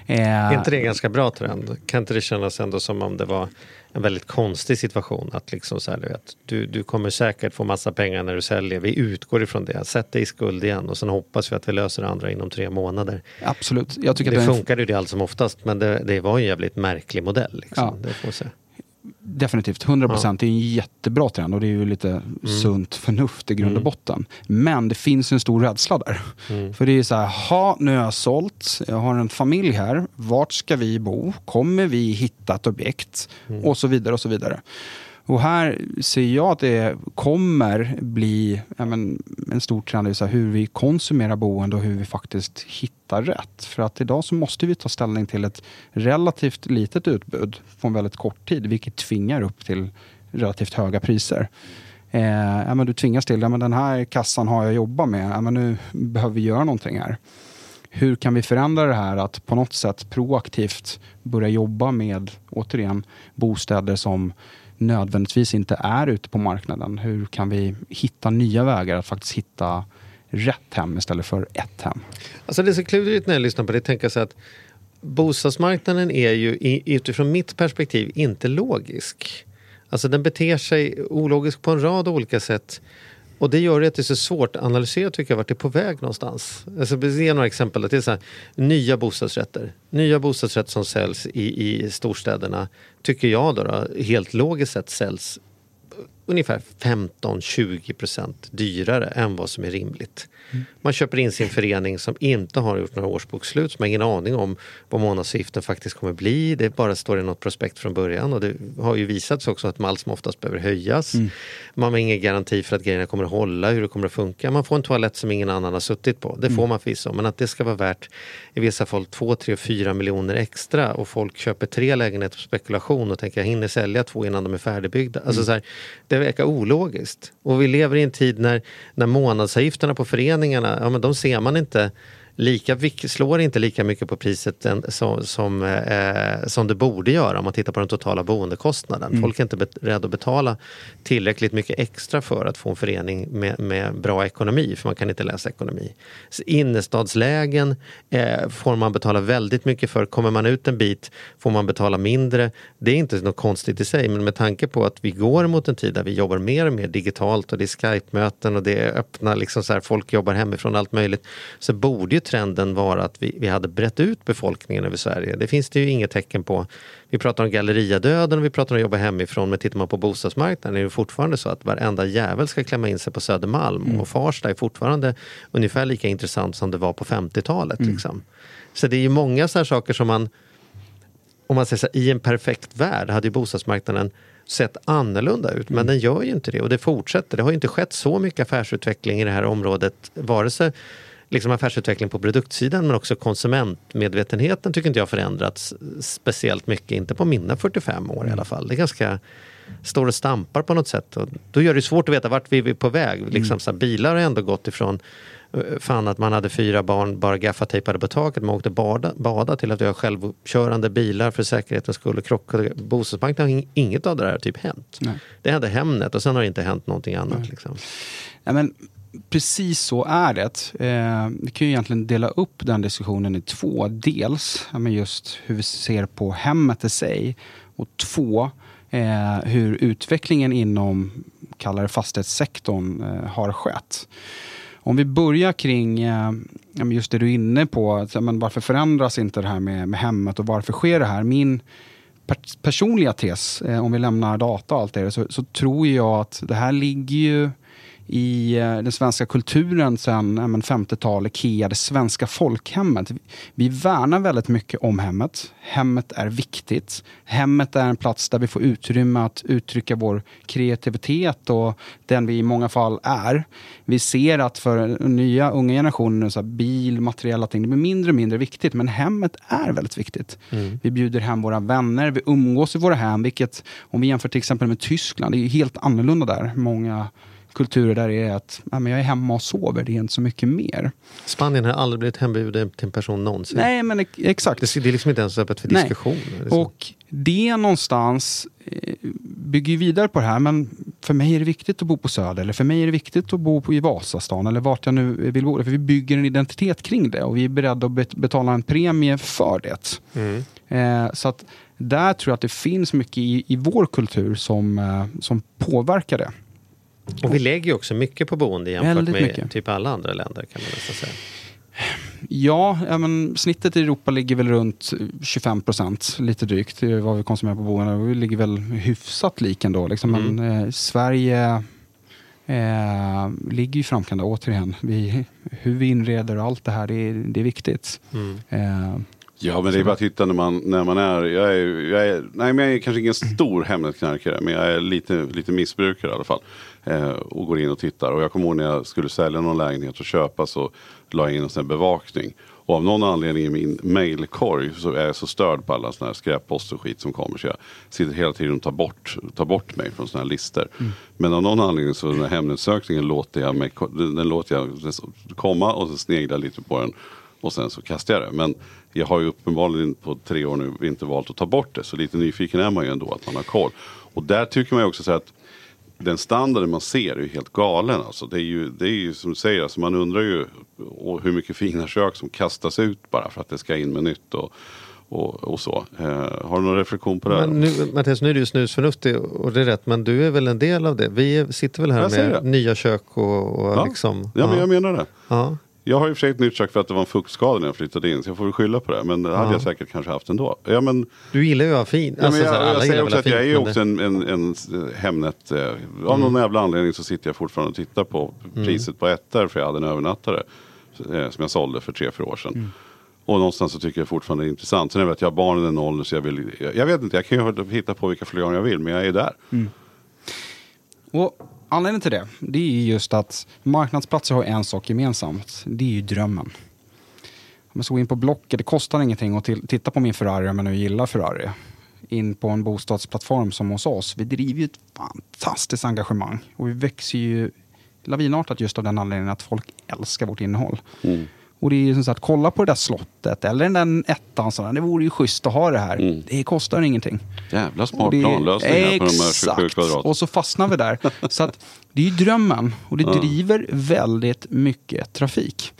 Eh, Är inte det en ganska bra trend? Kan inte det kännas ändå som om det var en väldigt konstig situation? Att liksom så här, du, vet, du, du kommer säkert få massa pengar när du säljer. Vi utgår ifrån det. Sätt dig i skuld igen och sen hoppas vi att vi löser det andra inom tre månader. Absolut. Jag tycker Det det funkade ju det allt som oftast men det, det var en jävligt märklig modell. Liksom. Ja. Det får se. Definitivt, 100 procent. Det är en jättebra trend och det är ju lite sunt förnuft i grund och botten. Men det finns en stor rädsla där. För det är så här, ha nu har jag sålt, jag har en familj här, vart ska vi bo? Kommer vi hitta ett objekt? Och så vidare och så vidare. Och här ser jag att det kommer bli ja, men, en stor trend i så här, hur vi konsumerar boende och hur vi faktiskt hittar rätt. För att idag så måste vi ta ställning till ett relativt litet utbud på en väldigt kort tid, vilket tvingar upp till relativt höga priser. Eh, ja, men du tvingas till, ja, men den här kassan har jag jobbat med, ja, men nu behöver vi göra någonting här. Hur kan vi förändra det här att på något sätt proaktivt börja jobba med, återigen, bostäder som nödvändigtvis inte är ute på marknaden. Hur kan vi hitta nya vägar att faktiskt hitta rätt hem istället för ett hem? Alltså det är så klurigt när jag lyssnar på det. Tänka sig att bostadsmarknaden är ju utifrån mitt perspektiv inte logisk. Alltså den beter sig ologiskt på en rad olika sätt. Och det gör det att det är så svårt att analysera tycker jag vart det är på väg någonstans. Alltså, vi ser några exempel. Det är så här, nya bostadsrätter. Nya bostadsrätter som säljs i, i storstäderna tycker jag då, då helt logiskt sett säljs ungefär 15-20 procent dyrare än vad som är rimligt. Man köper in sin förening som inte har gjort några årsbokslut, som har ingen aning om vad månadsavgiften faktiskt kommer bli. Det bara står i något prospekt från början och det har ju visat sig också att mall som oftast behöver höjas. Man har ingen garanti för att grejerna kommer att hålla, hur det kommer att funka. Man får en toalett som ingen annan har suttit på. Det får man förvisso, men att det ska vara värt i vissa fall 2, 3, 4 miljoner extra och folk köper tre lägenheter på spekulation och tänker jag hinner sälja två innan de är färdigbyggda. Alltså så här, det verkar ologiskt. Och vi lever i en tid när, när månadsavgifterna på föreningarna, ja men de ser man inte lika, slår inte lika mycket på priset som, som, eh, som det borde göra om man tittar på den totala boendekostnaden. Folk är inte beredda att betala tillräckligt mycket extra för att få en förening med, med bra ekonomi, för man kan inte läsa ekonomi. Så innerstadslägen eh, får man betala väldigt mycket för. Kommer man ut en bit får man betala mindre. Det är inte något konstigt i sig, men med tanke på att vi går mot en tid där vi jobbar mer och mer digitalt och det är Skype-möten och det är öppna, liksom så här, folk jobbar hemifrån allt möjligt, så borde ju trenden vara att vi, vi hade brett ut befolkningen över Sverige. Det finns det ju inget tecken på. Vi pratar om galleriadöden och vi pratar om att jobba hemifrån, men tittar man på bostadsmarknaden är det fortfarande så att varenda jävel ska klämma in sig på Södermalm och Farsta är fortfarande ungefär lika intressant som det var på 50-talet. Liksom. Så det är ju många så här saker som man om man säger så här, i en perfekt värld hade ju bostadsmarknaden sett annorlunda ut, men den gör ju inte det och det fortsätter. Det har ju inte skett så mycket affärsutveckling i det här området, vare sig liksom affärsutveckling på produktsidan men också konsumentmedvetenheten tycker inte jag förändrats speciellt mycket, inte på mina 45 år i alla fall. Det är ganska står och stampar på något sätt. Och då gör det svårt att veta vart vi är på väg. Liksom, så här, bilar har ändå gått ifrån eh, Fan att man hade fyra barn bara gaffatejpade på taket, man åkte bada, bada till att vi har självkörande bilar för säkerhetens skull och krockade. Bostadsmarknaden har ing- inget av det där typ hänt. Nej. Det hände Hemnet och sen har det inte hänt någonting annat. Liksom. Ja, men precis så är det. Eh, vi kan ju egentligen dela upp den diskussionen i två. Dels men just hur vi ser på hemmet i sig och två, eh, hur utvecklingen inom kallar det fastighetssektorn eh, har skett. Om vi börjar kring eh, just det du är inne på, att, men varför förändras inte det här med, med hemmet och varför sker det här? Min per personliga tes, eh, om vi lämnar data och allt det, så, så tror jag att det här ligger ju i eh, den svenska kulturen sedan ja, men 50-talet, IKEA, det svenska folkhemmet. Vi värnar väldigt mycket om hemmet. Hemmet är viktigt. Hemmet är en plats där vi får utrymme att uttrycka vår kreativitet och den vi i många fall är. Vi ser att för nya unga generationer, så bil, materiella ting, det blir mindre och mindre viktigt. Men hemmet är väldigt viktigt. Vi bjuder hem våra vänner, vi umgås i våra hem, vilket om vi jämför till exempel med Tyskland, det är helt annorlunda där. Många kulturer där är att ja, men jag är hemma och sover, det är inte så mycket mer. Spanien har aldrig blivit hembjuden till en person någonsin. Nej, men ex- exakt. Det, det är liksom inte ens öppet för diskussion. Så. Och det någonstans eh, bygger vidare på det här, men för mig är det viktigt att bo på Söder, eller för mig är det viktigt att bo på, i Vasastan, eller vart jag nu vill bo. För vi bygger en identitet kring det och vi är beredda att bet- betala en premie för det. Mm. Eh, så att där tror jag att det finns mycket i, i vår kultur som, eh, som påverkar det. Och vi lägger ju också mycket på boende jämfört med mycket. typ alla andra länder kan man nästan säga. Ja, ja men snittet i Europa ligger väl runt 25 procent, lite drygt, är vad vi konsumerar på boende. Vi ligger väl hyfsat lik ändå. Liksom. Men eh, Sverige eh, ligger i framkant, återigen. Vi, hur vi inreder och allt det här, det är, det är viktigt. Eh, Ja men det är bara att titta när man, när man är, jag är, jag är, nej men jag är kanske ingen stor Hemnetknarkare men jag är lite, lite missbrukare i alla fall. Eh, och går in och tittar och jag kommer ihåg när jag skulle sälja någon lägenhet och köpa så la jag in en sån här bevakning. Och av någon anledning i min mailkorg så är jag så störd på alla såna här skräppost och skit som kommer så jag sitter hela tiden och tar bort, tar bort mig från såna här listor. Men av någon anledning så den här Hemnetsökningen låter jag mig, den, låter jag komma och så sneglar lite på den och sen så kastar jag det. Men jag har ju uppenbarligen på tre år nu inte valt att ta bort det. Så lite nyfiken är man ju ändå att man har koll. Och där tycker man ju också så att den standarden man ser är ju helt galen. Alltså. Det, är ju, det är ju som du säger, alltså man undrar ju hur mycket fina kök som kastas ut bara för att det ska in med nytt. Och, och, och så. Eh, har du någon reflektion på det? Men nu, Mattias, nu är du snusförnuftig och det är rätt, men du är väl en del av det? Vi sitter väl här med det. nya kök och, och ja. liksom... ja, men jag menar det. ja. Jag har ju för sig ett nytt kök för att det var en fuktskada när jag flyttade in. Så jag får väl skylla på det. Men det hade jag säkert kanske haft ändå. Ja, men, Du gillar ju att ha fin. ja, men Alltså, jag, jag gillar säger också att jag är fint, ju också en, en, en Hemnet. Eh, av någon jävla anledning så sitter jag fortfarande och tittar på priset på ettor. För jag hade en övernattare. Eh, som jag sålde för tre, fyra år sedan. Och någonstans så tycker jag fortfarande det är intressant. Sen är det att jag har barnen i den åldern så jag vill. Jag, jag vet inte, jag kan ju hitta på vilka gånger jag vill. Men jag är där. Och anledningen till det, det är just att marknadsplatser har en sak gemensamt. Det är ju drömmen. Om jag ska gå in på Blocket, det kostar ingenting att titta på min Ferrari om jag nu gillar Ferrari. In på en bostadsplattform som hos oss. Vi driver ju ett fantastiskt engagemang. Och vi växer ju lavinartat just av den anledningen att folk älskar vårt innehåll. Mm. Och det är ju som sagt, kolla på det där slottet eller den där ettan. Sådär. Det vore ju schysst att ha det här. Det kostar ingenting. Jävla smart det- planlösning här på de här 27 Exakt. kvadrat. Och så fastnar vi där. så att det är ju drömmen och det driver väldigt mycket trafik.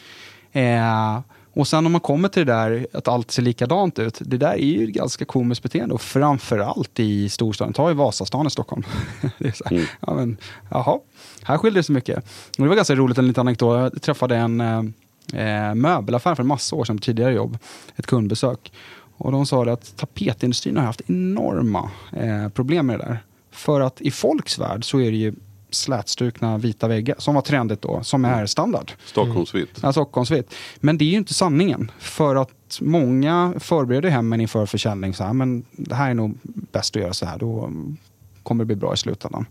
Eh, och sen om man kommer till det där att allt ser likadant ut. Det där är ju ett ganska komiskt beteende och framförallt i storstaden. Ta i Vasastan i Stockholm. det är så här, ja, men, jaha, här skiljer det sig mycket. Och det var ganska roligt, en liten anekdot. Jag träffade en eh, möbelaffär för en massa år sedan, tidigare jobb. Ett kundbesök. Och de sa det att tapetindustrin har haft enorma eh, problem med det där. För att i folks värld så är det ju slätstrukna vita väggar som var trendigt då, som är standard. Stockholmsvitt. Ja, Stockholmsvitt. Men det är ju inte sanningen. För att många förbereder hemmen inför försäljning. Så här, men det här är nog bäst att göra så här. Då mm, kommer det bli bra i slutändan.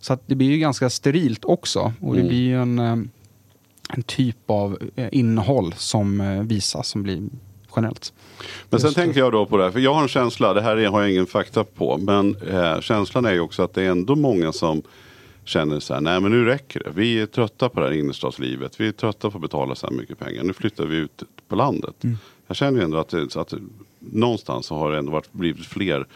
Så att det blir ju ganska sterilt också. Och det blir ju en, eh, en typ av eh, innehåll som eh, visas som blir generellt. Men sen tänker jag då på det här, för jag har en känsla, det här är- har jag ingen fakta på, men eh, känslan är ju också att det är ändå många som känner så här, nej men nu räcker det. Vi är trötta på det här innerstadslivet, vi är trötta på att betala så här mycket pengar, nu flyttar vi ut på landet. Jag känner ju ändå att, det, att någonstans så har det ändå varit, blivit fler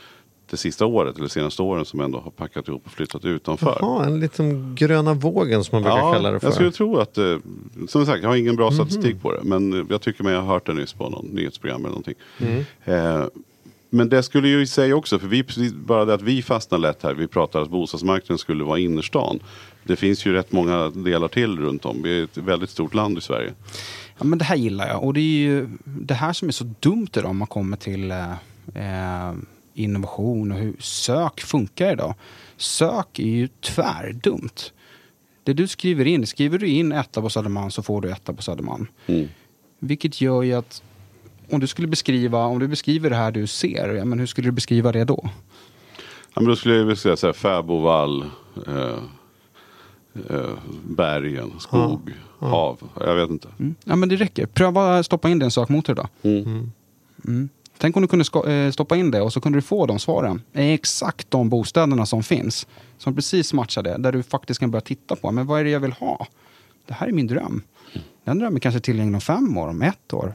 det sista året eller senaste åren som ändå har packat ihop och flyttat utanför. Jaha, en liten gröna vågen som man brukar kalla det för. jag skulle tro att, eh, som sagt jag har ingen bra statistik på det. Men jag tycker mig ha hört det nyss på någon nyhetsprogram eller någonting. Mm. Eh, men det skulle ju i sig också, för vi, precis- bara det att vi fastnar lätt här, vi pratar att bostadsmarknaden skulle vara innerstan. Det finns ju rätt många delar till runt om. Vi är ett väldigt stort land i Sverige. Ja, men det här gillar jag. Och det är ju det här som är så dumt idag om man kommer till eh, eh, innovation och hur sök funkar idag. Sök är ju tvärdumt. Det du skriver in, skriver du in etta på Södermalm så får du etta på Södermalm. Mm. Vilket gör ju att om du skulle beskriva, om du beskriver det här du ser, ja, men hur skulle du beskriva det då? Ja, men då skulle jag säga så här, fäbodvall, eh, eh, bergen, skog, hav. Jag vet inte. Mm. Ja men det räcker. Pröva stoppa in det i en sökmotor då. Mm. Mm. Tänk om du kunde eh, stoppa in det och så kunde du få de svaren. Exakt de bostäderna som finns. Som precis matchar det. Där du faktiskt kan börja titta på. Men vad är det jag vill ha? Det här är min dröm. Den drömmen kanske är tillgänglig om fem år, om ett år.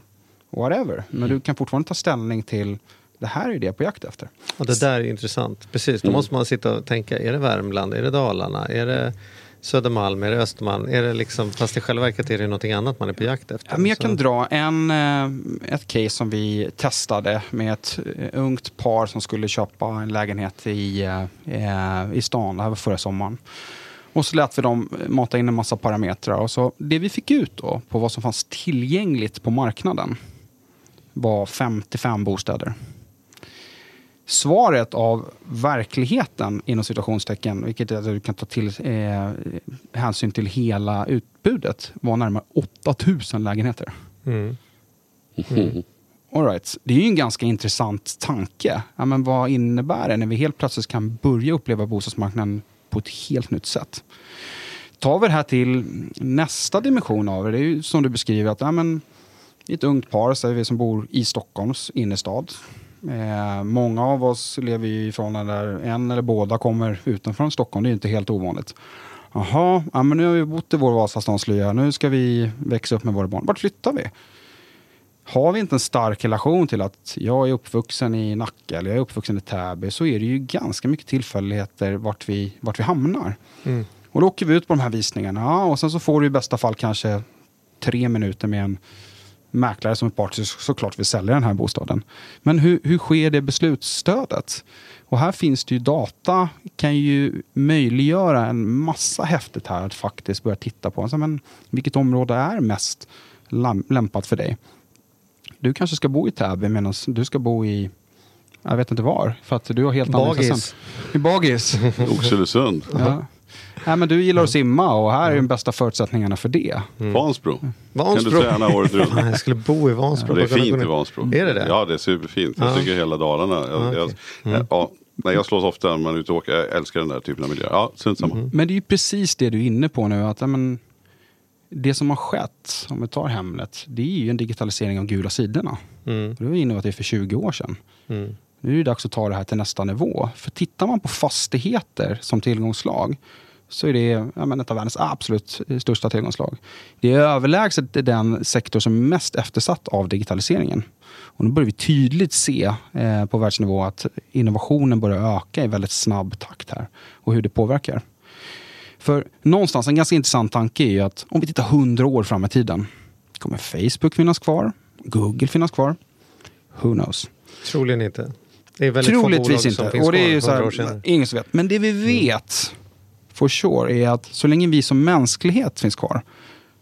Whatever. Men du kan fortfarande ta ställning till det här är det jag är på jakt efter. Och det där är intressant. Precis, då Mm. måste man sitta och tänka, är det Värmland, är det Dalarna, är det Södermalm, är det Östermalm? Är det liksom, fast i själva verket är det någonting annat man är på jakt efter. Ja, men jag kan dra en, eh, ett case som vi testade med ett eh, ungt par som skulle köpa en lägenhet i, eh, i stan. Det här var förra sommaren. Och så lät vi dem mata in en massa parametrar. Och så det vi fick ut då på vad som fanns tillgängligt på marknaden var 55 bostäder. Svaret av verkligheten inom situationstecken, vilket är att du kan ta till eh, hänsyn till hela utbudet, var närmare 8000 lägenheter. Mm. All right. Det är ju en ganska intressant tanke. Ja, men vad innebär det när vi helt plötsligt kan börja uppleva bostadsmarknaden på ett helt nytt sätt? Tar vi det här till nästa dimension av det, det är ju som du beskriver att ja, men, ett ungt par, säger vi som bor i Stockholms innerstad. Eh, många av oss lever ju i förhållanden där en eller båda kommer utanför Stockholm, det är inte helt ovanligt. Jaha, ja, men nu har vi bott i vår Vasastanslya, nu ska vi växa upp med våra barn. Vart flyttar vi? Har vi inte en stark relation till att jag är uppvuxen i Nacka eller jag är uppvuxen i Täby så är det ju ganska mycket tillfälligheter vart vi, vart vi hamnar. Mm. Och då åker vi ut på de här visningarna och sen så får du i bästa fall kanske tre minuter med en mäklare som är part så såklart vill sälja den här bostaden. Men hur, hur sker det beslutsstödet? Och här finns det ju data, kan ju möjliggöra en massa häftigt här att faktiskt börja titta på. Så, men, vilket område är mest lämpat för dig. Du kanske ska bo i Täby medan du ska bo i, jag vet inte var, för att du har helt andra Bagis. intressen. I Bagis. Oxelösund. ja. Nej, men du gillar att simma och här är de bästa förutsättningarna för det. Vansbro. Kan Vansbro. du träna året runt? Jag skulle bo i Vansbro. Det är fint i Vansbro. Är det det? Ja, det är superfint. Jag Ja. tycker hela Dalarna. Jag, Ja, jag, okej. Mm. ja, nej, jag slås ofta när man är ute och åker. Jag älskar den där typen av miljö. Ja, samma. Mm. Men det är ju precis det du är inne på nu. Att, ja, men, det som har skett, om vi tar Hemnet, det är ju en digitalisering av gula sidorna. Mm. Du var inne på att det är för 20 år sedan. Mm. Nu är det dags att ta det här till nästa nivå. För tittar man på fastigheter som tillgångslag så är det men ett av världens absolut största tillgångslag. Det är överlägset den sektor som är mest eftersatt av digitaliseringen. Och nu börjar vi tydligt se eh, på världsnivå att innovationen börjar öka i väldigt snabb takt här och hur det påverkar. För någonstans, en ganska intressant tanke är ju att om vi tittar hundra år fram i tiden, kommer Facebook finnas kvar? Google finnas kvar? Who knows? Troligen inte. Det är väldigt få bolag Troligtvis som inte. finns Och det är ju så 100 år här. Mm. ingen som vet. Men det vi vet for sure är att så länge vi som mänsklighet finns kvar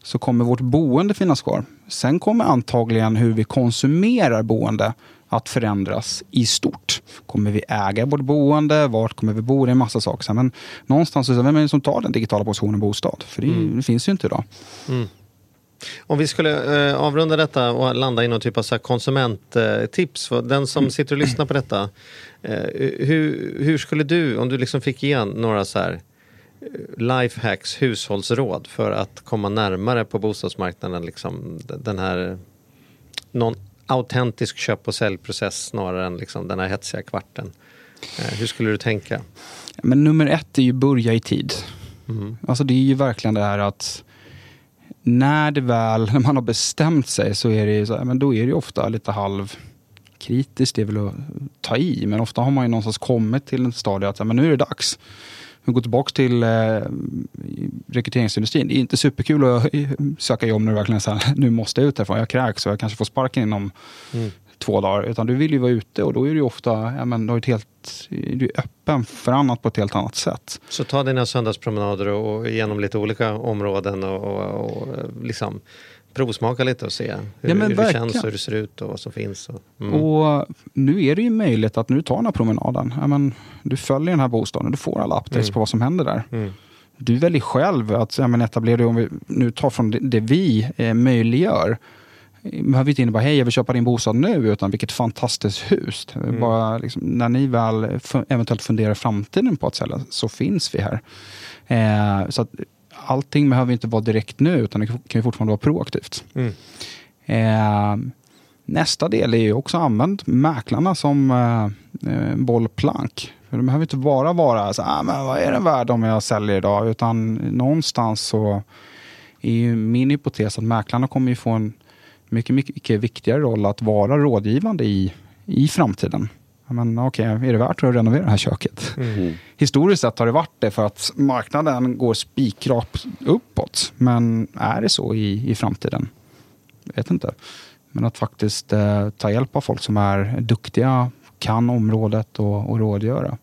så kommer vårt boende finnas kvar. Sen kommer antagligen hur vi konsumerar boende att förändras i stort. Kommer vi äga vårt boende? Vart kommer vi bo? Det är en massa saker. Men någonstans, vem är det som tar den digitala positionen bostad? För det, Mm. det finns ju inte idag. Om vi skulle eh, avrunda detta och landa i någon typ av så konsumenttips. för den som Mm. sitter och lyssnar på detta. Eh, hur, hur skulle du, om du liksom fick igen några så här eh, lifehacks, hushållsråd för att komma närmare på bostadsmarknaden, liksom den här någon autentisk köp och säljprocess snarare än liksom den här hetsiga kvarten. Eh, hur skulle du tänka? Men nummer ett är ju börja i tid. Mm. Alltså det är ju verkligen det här att när det väl, när man har bestämt sig så är det ju så men då är det ofta lite halv kritiskt, det är väl att ta i, men ofta har man ju någonstans kommit till en stadie att men nu är det dags. Vi går tillbaka till eh, rekryteringsindustrin. Det är inte superkul att eh, söka jobb när du verkligen säger nu måste jag ut härifrån. Jag kräks och jag kanske får sparken inom Mm. två dagar. Utan du vill ju vara ute och då är du ofta ja, men, du är ett helt, du är öppen för annat på ett helt annat sätt. Så ta dina söndagspromenader och, och genom lite olika områden och, och, och liksom provsmaka lite och se hur, Ja, hur det verkligen. känns och hur det ser ut och vad som finns. Och, mm. Och nu är det ju möjligt att nu tar den här promenaden. Ja, men, du följer den här bostaden, du får alla updates Mm. på vad som händer där. Mm. Du väljer själv att ja, men etablera om vi nu tar från det, det vi eh, möjliggör. Behöver inte innebära, hej jag vill köpa din bostad nu, utan vilket fantastiskt hus. Mm. Bara, liksom, när ni väl fu- eventuellt funderar framtiden på att sälja, så finns vi här. Eh, så att allting behöver inte vara direkt nu, utan det kan ju fortfarande vara proaktivt. Mm. Eh, nästa del är ju också använd mäklarna som eh, eh, bollplank. För de behöver inte bara vara så ah, men vad är den värd om jag säljer idag? Utan någonstans så är ju min hypotes att mäklarna kommer ju få en mycket, mycket viktigare roll att vara rådgivande i, i framtiden. Men okej, är det värt att renovera det här köket? Mm. Historiskt sett har det varit det för att marknaden går spikrakt uppåt. Men är det så i, i framtiden? Jag vet inte. Men att faktiskt eh, ta hjälp av folk som är duktiga, kan området och, och rådgöra.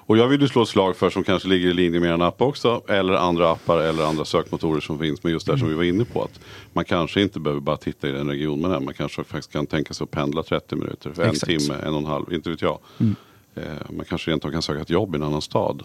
Och jag vill ju slå ett slag för som kanske ligger i linje med en app också. Eller andra appar eller andra sökmotorer som finns. Men just det här som vi var inne på. att Man kanske inte behöver bara titta i den region man är. Man kanske faktiskt kan tänka sig att pendla 30 minuter. För en Exakt. timme, en och en halv, inte vet jag. Eh, man kanske rent kan söka ett jobb i en annan stad.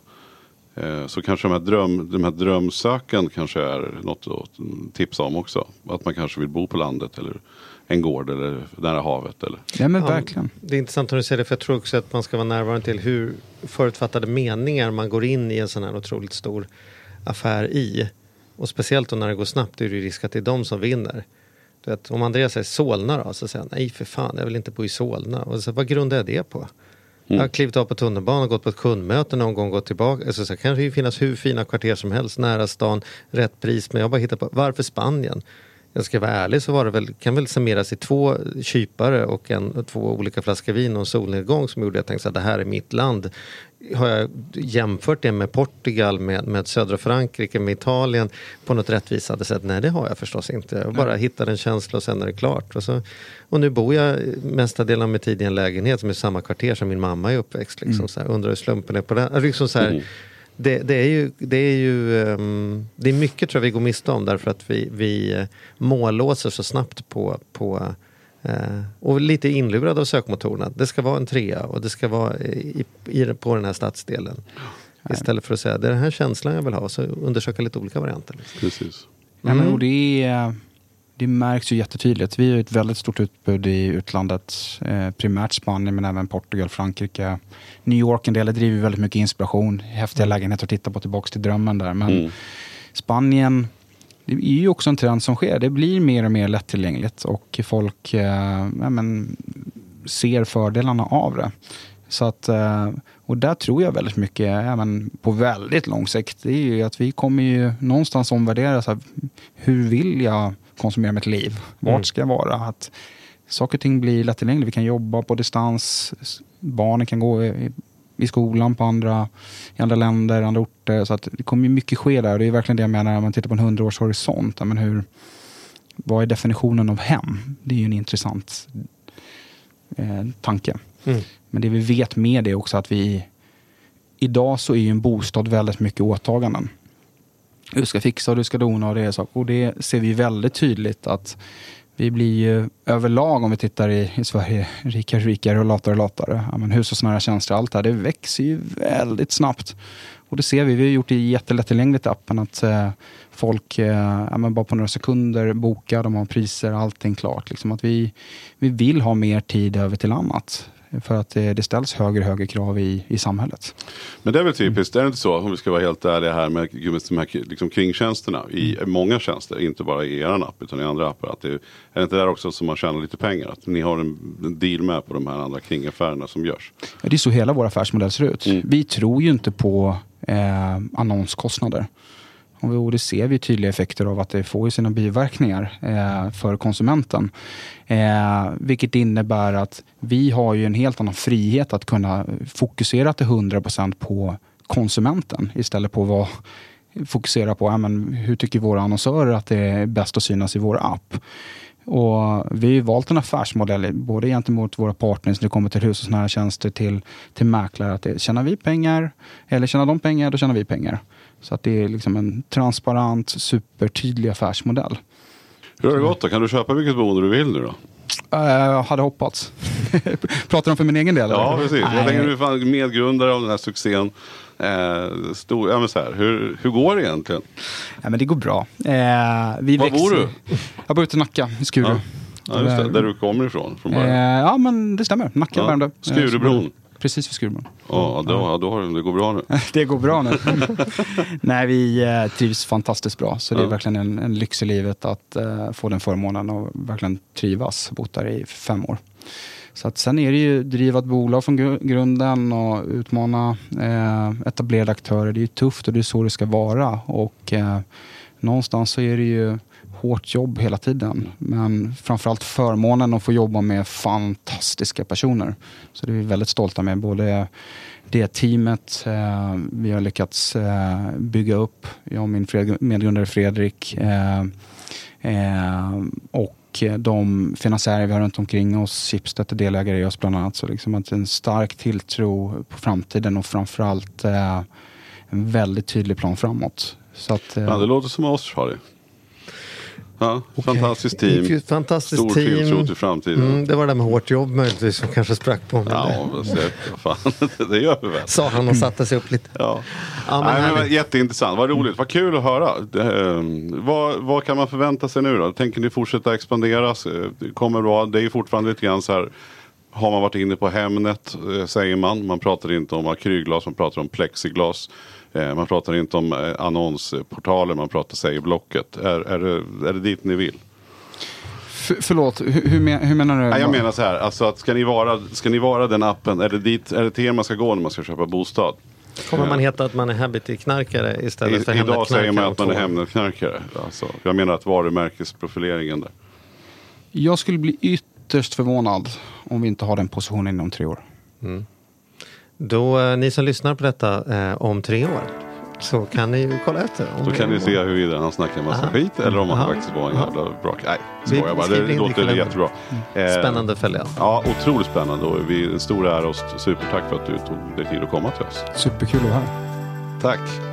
Eh, så kanske de här, dröm, de här drömsöken kanske är något att tipsa om också. Att man kanske vill bo på landet eller en gård eller nära havet. Eller. Ja men Ja, verkligen. Det är intressant när du säger det, för jag tror också att man ska vara närvarande till hur förutfattade meningar man går in i en sån här otroligt stor affär i. Och speciellt då när det går snabbt är det risk att det är de som vinner. Du vet, om Andreas säger Solna då, så säger han nej för fan, jag vill inte bo i Solna. Och så, vad grundar jag det på? Jag har klivit av på tunnelbanan, gått på ett kundmöte någon gång, gått tillbaka. Alltså, så kan det ju finnas hur fina kvarter som helst, nära stan, rätt pris. Men jag bara hittar på, varför Spanien? Jag ska vara ärlig så var det väl, kan väl summeras i två kypare och en, två olika flaskor vin och en solnedgång som gjorde att jag tänkte att det här är mitt land. Har jag jämfört det med Portugal, med, med södra Frankrike, med Italien på något rättvisande sätt? Nej, det har jag förstås inte. Jag bara hittade en känsla och sen är det klart. Och, så, och nu bor jag mesta delen av min tid i en lägenhet som är i samma kvarter som min mamma är uppväxt. Liksom, så här, undrar hur slumpen är på den. Liksom så här, det, det är ju, det är ju ehm, det är mycket tror jag vi går miste om därför att vi, vi eh, mållåser så snabbt på, på eh, och lite inlurade av sökmotorerna. Det ska vara en trea och det ska vara i, i, på den här stadsdelen. Istället för att säga det är den här känslan jag vill ha, så undersöka lite olika varianter. Precis. Ja, men, och det, är, det märks ju jättetydligt. Vi har ett väldigt stort utbud i utlandet. Eh, primärt Spanien men även Portugal, Frankrike. New York en del driver väldigt mycket inspiration. Häftiga lägenheter att titta på tillbaka till drömmen där. Men Mm. Spanien, det är ju också en trend som sker. Det blir mer och mer lättillgängligt och folk eh, ja, men, ser fördelarna av det. Så att, eh, och där tror jag väldigt mycket, men på väldigt lång sikt, det är ju att vi kommer ju någonstans omvärdera så här, hur vill jag konsumera mitt liv? Vart Mm. ska jag vara? Att saker och ting blir lättillgängligt. Vi kan jobba på distans, barnen kan gå i, i skolan på andra, i andra länder, andra orter. Så att det kommer mycket ske där. Och det är verkligen det jag menar, om man tittar på en hundraårshorisont. Ja, men hur, vad är definitionen av hem? Det är ju en intressant eh, tanke. Mm. Men det vi vet med det är också att vi idag så är ju en bostad väldigt mycket åtaganden. Du ska fixa och du ska dona och det är saker. Och det ser vi väldigt tydligt att vi blir ju överlag om vi tittar i, i Sverige rikare och rikare och latare och latare. Ja, men hushållsnära tjänster, allt det här, det växer ju väldigt snabbt. Och det ser vi, vi har gjort det jättelättillgängligt i appen att eh, folk eh, ja, men bara på några sekunder bokar, de har priser, allting klart. Liksom att vi, vi vill ha mer tid över till annat. För att det, det ställs högre och högre krav i, i samhället. Men det är väl typiskt, är det inte så om vi ska vara helt ärliga här med just de här liksom kringtjänsterna i många tjänster, inte bara i er app utan i andra appar. Att det, är det inte där också som man tjänar lite pengar? Att ni har en, en deal med på de här andra kringaffärerna som görs? Ja, Det är så hela vår affärsmodell ser ut. Mm. Vi tror ju inte på eh, annonskostnader. Och det ser vi tydliga effekter av att det får sina biverkningar eh, för konsumenten. Eh, vilket innebär att vi har ju en helt annan frihet att kunna fokusera till 100% på konsumenten istället på vad fokusera på ja, men hur tycker våra annonsörer att det är bäst att synas i vår app. Och vi har valt en affärsmodell både gentemot våra partners när det kommer till hushållsnära tjänster till, till mäklare. Att det, tjänar vi pengar eller tjänar de pengar, då tjänar vi pengar. Så att det är liksom en transparent, supertydlig affärsmodell. Hur har det gått då? Kan du köpa vilket boende du vill nu då? Uh, hade hoppats. Pratar de för min egen del? Ja, eller? precis. Jag Nej. tänker du är medgrundare av den här succén. Eh, stor, ja, men så här, hur, hur går det egentligen? Ja, men det går bra. Eh, vi Var bor växer- du? Jag bor ute i Nacka, i Skuru. Ja. Ja, just det, där du kommer ifrån från Eh, ja, men det stämmer. Nacka, Ja. Värmdö. Eh, Skurubron. Precis vid Skurubron. Ja, då, ja, då har det, det går bra nu. Det går bra nu. Nej, vi eh, trivs fantastiskt bra. Så det är Ja. verkligen en, en lyx i livet att eh, få den förmånen och verkligen trivas. Bott där i fem år. Så att sen är det ju driva ett bolag från gru- grunden och utmana eh, etablerade aktörer. Det är ju tufft och det är så det ska vara. Och eh, någonstans så är det ju hårt jobb hela tiden. Men framförallt förmånen att få jobba med fantastiska personer. Så det är vi väldigt stolta med. Både det teamet eh, vi har lyckats eh, bygga upp. Jag och min medgrundare Fredrik. Eh, eh, och de finansiärer vi har runt omkring oss. Schibsted är delägare i oss bland annat. Så liksom att en stark tilltro på framtiden och framförallt eh, en väldigt tydlig plan framåt. Så att, eh, Ja, det låter som oss Harry. Ja, Fantastiskt team. Fantastiskt Stor team. tilltro till framtiden. Mm, det var det där med hårt jobb möjligtvis som kanske sprack på. Men Ja, det, men vad fan, det gör vi väl. sa han och satte sig upp lite. Ja. Ja, men Nej, men, jätteintressant, vad roligt, vad kul att höra. Det, eh, vad, vad kan man förvänta sig nu då? Tänker ni fortsätta expandera? Eh, Kommer bra, det är fortfarande lite grann så här. Har man varit inne på Hemnet eh, säger man. Man pratar inte om akrylglas, man pratar om plexiglas. Eh, Man pratar inte om eh, annonsportaler, man pratar säger Blocket. Är, är, det, är det dit ni vill? F- förlåt, hur, hur, men, hur menar du? Nej, jag menar så här, alltså att ska ni vara, ska ni vara den appen, är det, dit, är det till er man ska gå när man ska köpa bostad? Kommer man heta att man är habit-knarkare istället I, för idag säger man att man är Hemnet-knarkare? Hemnetknarkare. Alltså, jag menar att varumärkesprofileringen där. Jag skulle bli ytterst förvånad om vi inte har den positionen inom tre år. Då, eh, ni som lyssnar på detta eh, om tre år så kan ni ju kolla efter. Då kan ni se huruvida han snackar en massa Aha. skit eller om han Aha. faktiskt var en jävla bra Nej, Vi skojar bara. Det låter jättebra. Eh, Spännande följa. Ja, otroligt spännande och vi, en stor ära och supertack för att du tog dig tid att komma till oss. Superkul att vara här. Tack.